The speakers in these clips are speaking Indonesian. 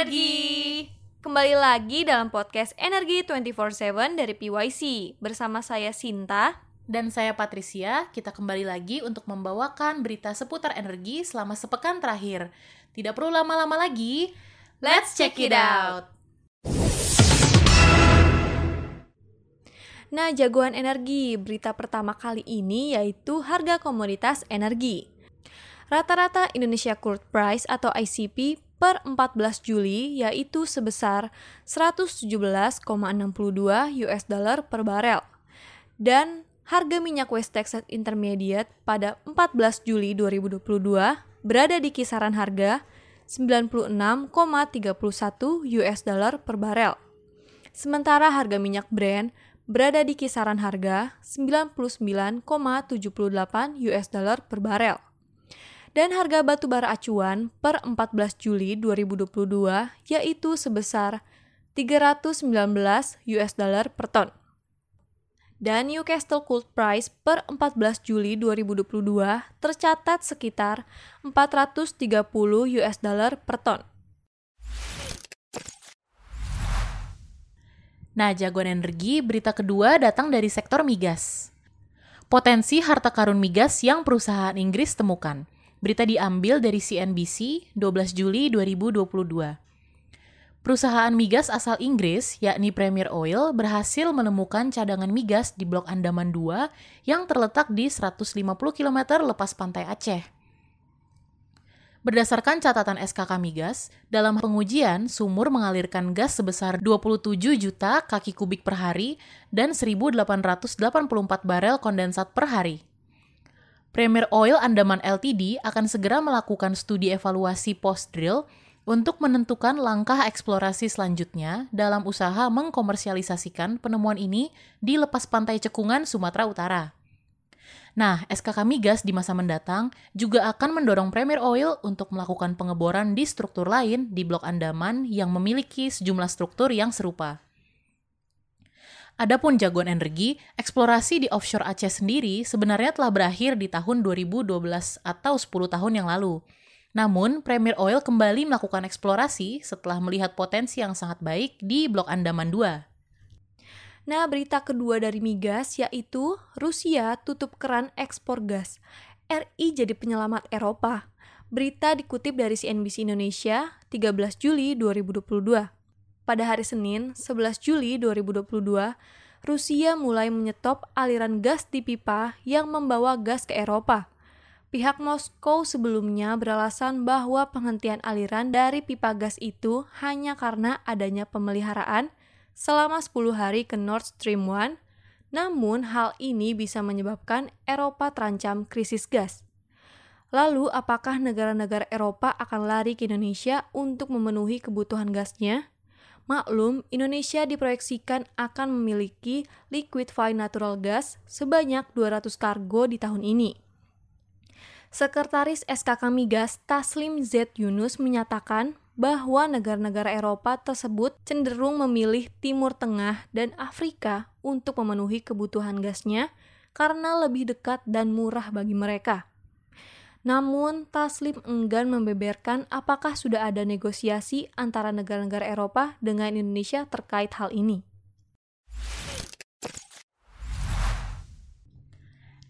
Energi. Kembali lagi dalam podcast Energi 24/7 dari PYC bersama saya Sinta. Dan saya Patricia, kita kembali lagi untuk membawakan berita seputar energi selama sepekan terakhir. Tidak perlu lama-lama lagi, Let's check it out. Nah, jagoan energi berita pertama kali ini yaitu harga komoditas energi. Rata-rata Indonesia Crude Price atau ICP per 14 Juli yaitu sebesar 117,62 US dollar per barel. Dan harga minyak West Texas Intermediate pada 14 Juli 2022 berada di kisaran harga 96,31 US dollar per barel. Sementara harga minyak Brent berada di kisaran harga 99,78 US dollar per barel. Dan harga batu bara acuan per 14 Juli 2022 yaitu sebesar 319 US dollar per ton. Dan Newcastle Cold Price per 14 Juli 2022 tercatat sekitar 430 US dollar per ton. Nah, jagoan energi berita kedua datang dari sektor migas. Potensi harta karun migas yang perusahaan Inggris temukan. Berita diambil dari CNBC 12 Juli 2022. Perusahaan migas asal Inggris, yakni Premier Oil, berhasil menemukan cadangan migas di Blok Andaman 2 yang terletak di 150 km lepas pantai Aceh. Berdasarkan catatan SKK Migas, dalam pengujian sumur mengalirkan gas sebesar 27 juta kaki kubik per hari dan 1.884 barel kondensat per hari. Premier Oil Andaman Ltd akan segera melakukan studi evaluasi post-drill untuk menentukan langkah eksplorasi selanjutnya dalam usaha mengkomersialisasikan penemuan ini di lepas pantai Cekungan, Sumatera Utara. Nah, SKK Migas di masa mendatang juga akan mendorong Premier Oil untuk melakukan pengeboran di struktur lain di Blok Andaman yang memiliki sejumlah struktur yang serupa. Adapun jagoan energi, eksplorasi di offshore Aceh sendiri sebenarnya telah berakhir di tahun 2012 atau 10 tahun yang lalu. Namun, Premier Oil kembali melakukan eksplorasi setelah melihat potensi yang sangat baik di Blok Andaman 2. Nah, berita kedua dari migas yaitu Rusia tutup keran ekspor gas. RI jadi penyelamat Eropa. Berita dikutip dari CNBC Indonesia 13 Juli 2022. Pada hari Senin, 11 Juli 2022, Rusia mulai menyetop aliran gas di pipa yang membawa gas ke Eropa. Pihak Moskow sebelumnya beralasan bahwa penghentian aliran dari pipa gas itu hanya karena adanya pemeliharaan selama 10 hari ke Nord Stream 1, namun hal ini bisa menyebabkan Eropa terancam krisis gas. Lalu, apakah negara-negara Eropa akan lari ke Indonesia untuk memenuhi kebutuhan gasnya? Maklum, Indonesia diproyeksikan akan memiliki liquefied natural gas sebanyak 200 kargo di tahun ini. Sekretaris SKK Migas Taslim Z Yunus menyatakan bahwa negara-negara Eropa tersebut cenderung memilih Timur Tengah dan Afrika untuk memenuhi kebutuhan gasnya karena lebih dekat dan murah bagi mereka. Namun, Taslim enggan membeberkan apakah sudah ada negosiasi antara negara-negara Eropa dengan Indonesia terkait hal ini.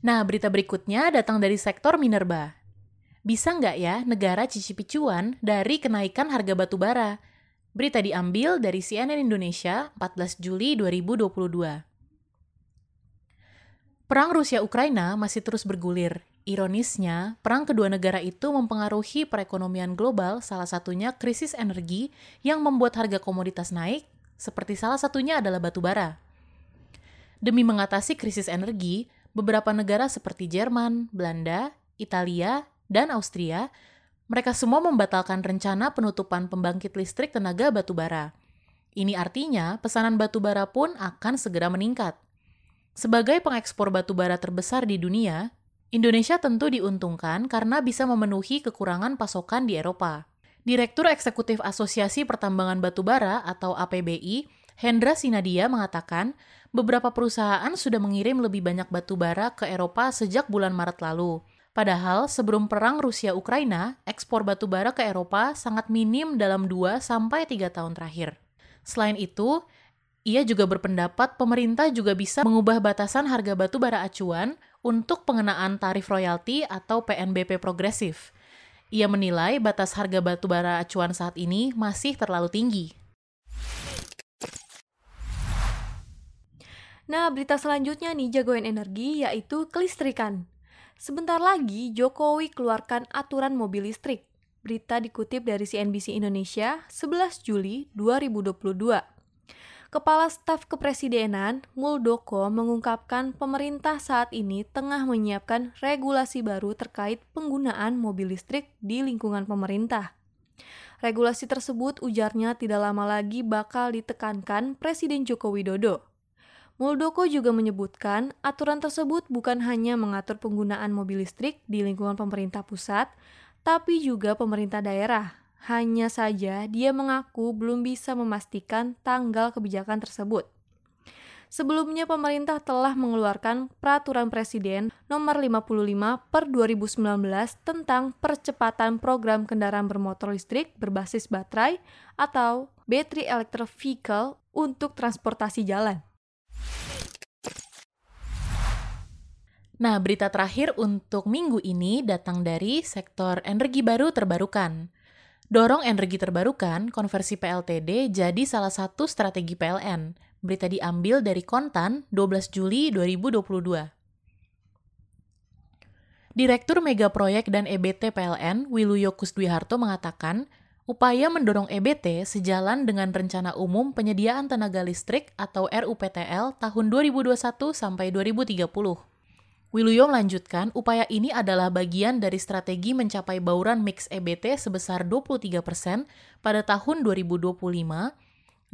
Nah, berita berikutnya datang dari sektor minerba. Bisa nggak ya negara cicipi cuan dari kenaikan harga batu bara? Berita diambil dari CNN Indonesia 14 Juli 2022. Perang Rusia-Ukraina masih terus bergulir. Ironisnya, perang kedua negara itu mempengaruhi perekonomian global, salah satunya krisis energi yang membuat harga komoditas naik, seperti salah satunya adalah batu bara. Demi mengatasi krisis energi, beberapa negara seperti Jerman, Belanda, Italia, dan Austria, mereka semua membatalkan rencana penutupan pembangkit listrik tenaga batu bara. Ini artinya pesanan batu bara pun akan segera meningkat. Sebagai pengekspor batu bara terbesar di dunia, Indonesia tentu diuntungkan karena bisa memenuhi kekurangan pasokan di Eropa. Direktur Eksekutif Asosiasi Pertambangan Batubara atau APBI, Hendra Sinadia mengatakan, beberapa perusahaan sudah mengirim lebih banyak batu bara ke Eropa sejak bulan Maret lalu. Padahal sebelum perang Rusia-Ukraina, ekspor batu bara ke Eropa sangat minim dalam 2 sampai 3 tahun terakhir. Selain itu, ia juga berpendapat pemerintah juga bisa mengubah batasan harga batu bara acuan untuk pengenaan tarif royalti atau PNBP progresif. Ia menilai batas harga batu bara acuan saat ini masih terlalu tinggi. Nah, berita selanjutnya nih jagoan energi yaitu kelistrikan. Sebentar lagi Jokowi keluarkan aturan mobil listrik. Berita dikutip dari CNBC Indonesia 11 Juli 2022. Kepala Staf Kepresidenan Muldoko mengungkapkan pemerintah saat ini tengah menyiapkan regulasi baru terkait penggunaan mobil listrik di lingkungan pemerintah. Regulasi tersebut ujarnya tidak lama lagi bakal ditekankan Presiden Joko Widodo. Muldoko juga menyebutkan aturan tersebut bukan hanya mengatur penggunaan mobil listrik di lingkungan pemerintah pusat, tapi juga pemerintah daerah. Hanya saja dia mengaku belum bisa memastikan tanggal kebijakan tersebut. Sebelumnya pemerintah telah mengeluarkan peraturan presiden nomor 55 per 2019 tentang percepatan program kendaraan bermotor listrik berbasis baterai atau battery electric vehicle untuk transportasi jalan. Nah, berita terakhir untuk minggu ini datang dari sektor energi baru terbarukan. Dorong energi terbarukan, konversi PLTD jadi salah satu strategi PLN. Berita diambil dari Kontan 12 Juli 2022. Direktur Mega Proyek dan EBT PLN, Wiluyo Kusdwiharto mengatakan, upaya mendorong EBT sejalan dengan Rencana Umum Penyediaan Tenaga Listrik atau RUPTL tahun 2021 sampai 2030. Wiluyo melanjutkan, upaya ini adalah bagian dari strategi mencapai bauran mix EBT sebesar 23% pada tahun 2025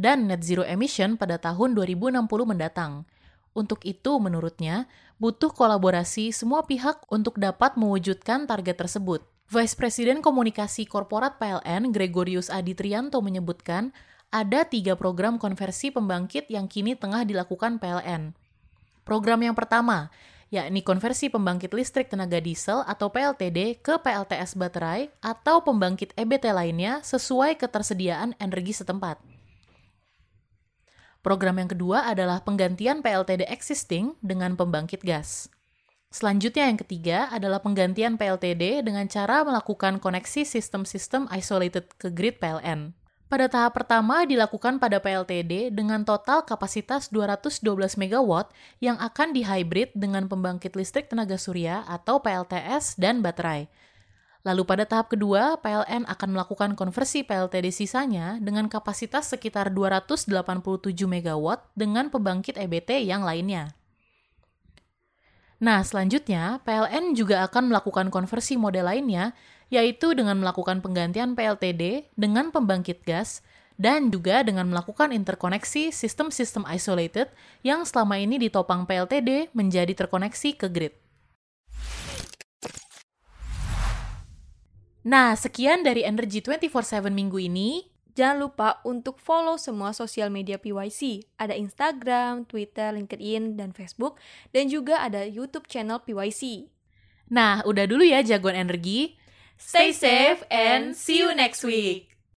dan net zero emission pada tahun 2060 mendatang. Untuk itu, menurutnya, butuh kolaborasi semua pihak untuk dapat mewujudkan target tersebut. Vice President Komunikasi Korporat PLN, Gregorius Aditrianto menyebutkan, ada tiga program konversi pembangkit yang kini tengah dilakukan PLN. Program yang pertama, yakni konversi pembangkit listrik tenaga diesel atau PLTD ke PLTS baterai atau pembangkit EBT lainnya sesuai ketersediaan energi setempat. Program yang kedua adalah penggantian PLTD existing dengan pembangkit gas. Selanjutnya yang ketiga adalah penggantian PLTD dengan cara melakukan koneksi sistem-sistem isolated ke grid PLN. Pada tahap pertama dilakukan pada PLTD dengan total kapasitas 212 MW yang akan dihybrid dengan pembangkit listrik tenaga surya atau PLTS dan baterai. Lalu pada tahap kedua, PLN akan melakukan konversi PLTD sisanya dengan kapasitas sekitar 287 MW dengan pembangkit EBT yang lainnya. Nah, selanjutnya PLN juga akan melakukan konversi model lainnya yaitu dengan melakukan penggantian PLTD dengan pembangkit gas dan juga dengan melakukan interkoneksi sistem-sistem isolated yang selama ini ditopang PLTD menjadi terkoneksi ke grid. Nah, sekian dari Energy 24/7 minggu ini. Jangan lupa untuk follow semua sosial media PYC. Ada Instagram, Twitter, LinkedIn, dan Facebook. Dan juga ada YouTube channel PYC. Nah, udah dulu ya jagoan energi. Stay safe and see you next week.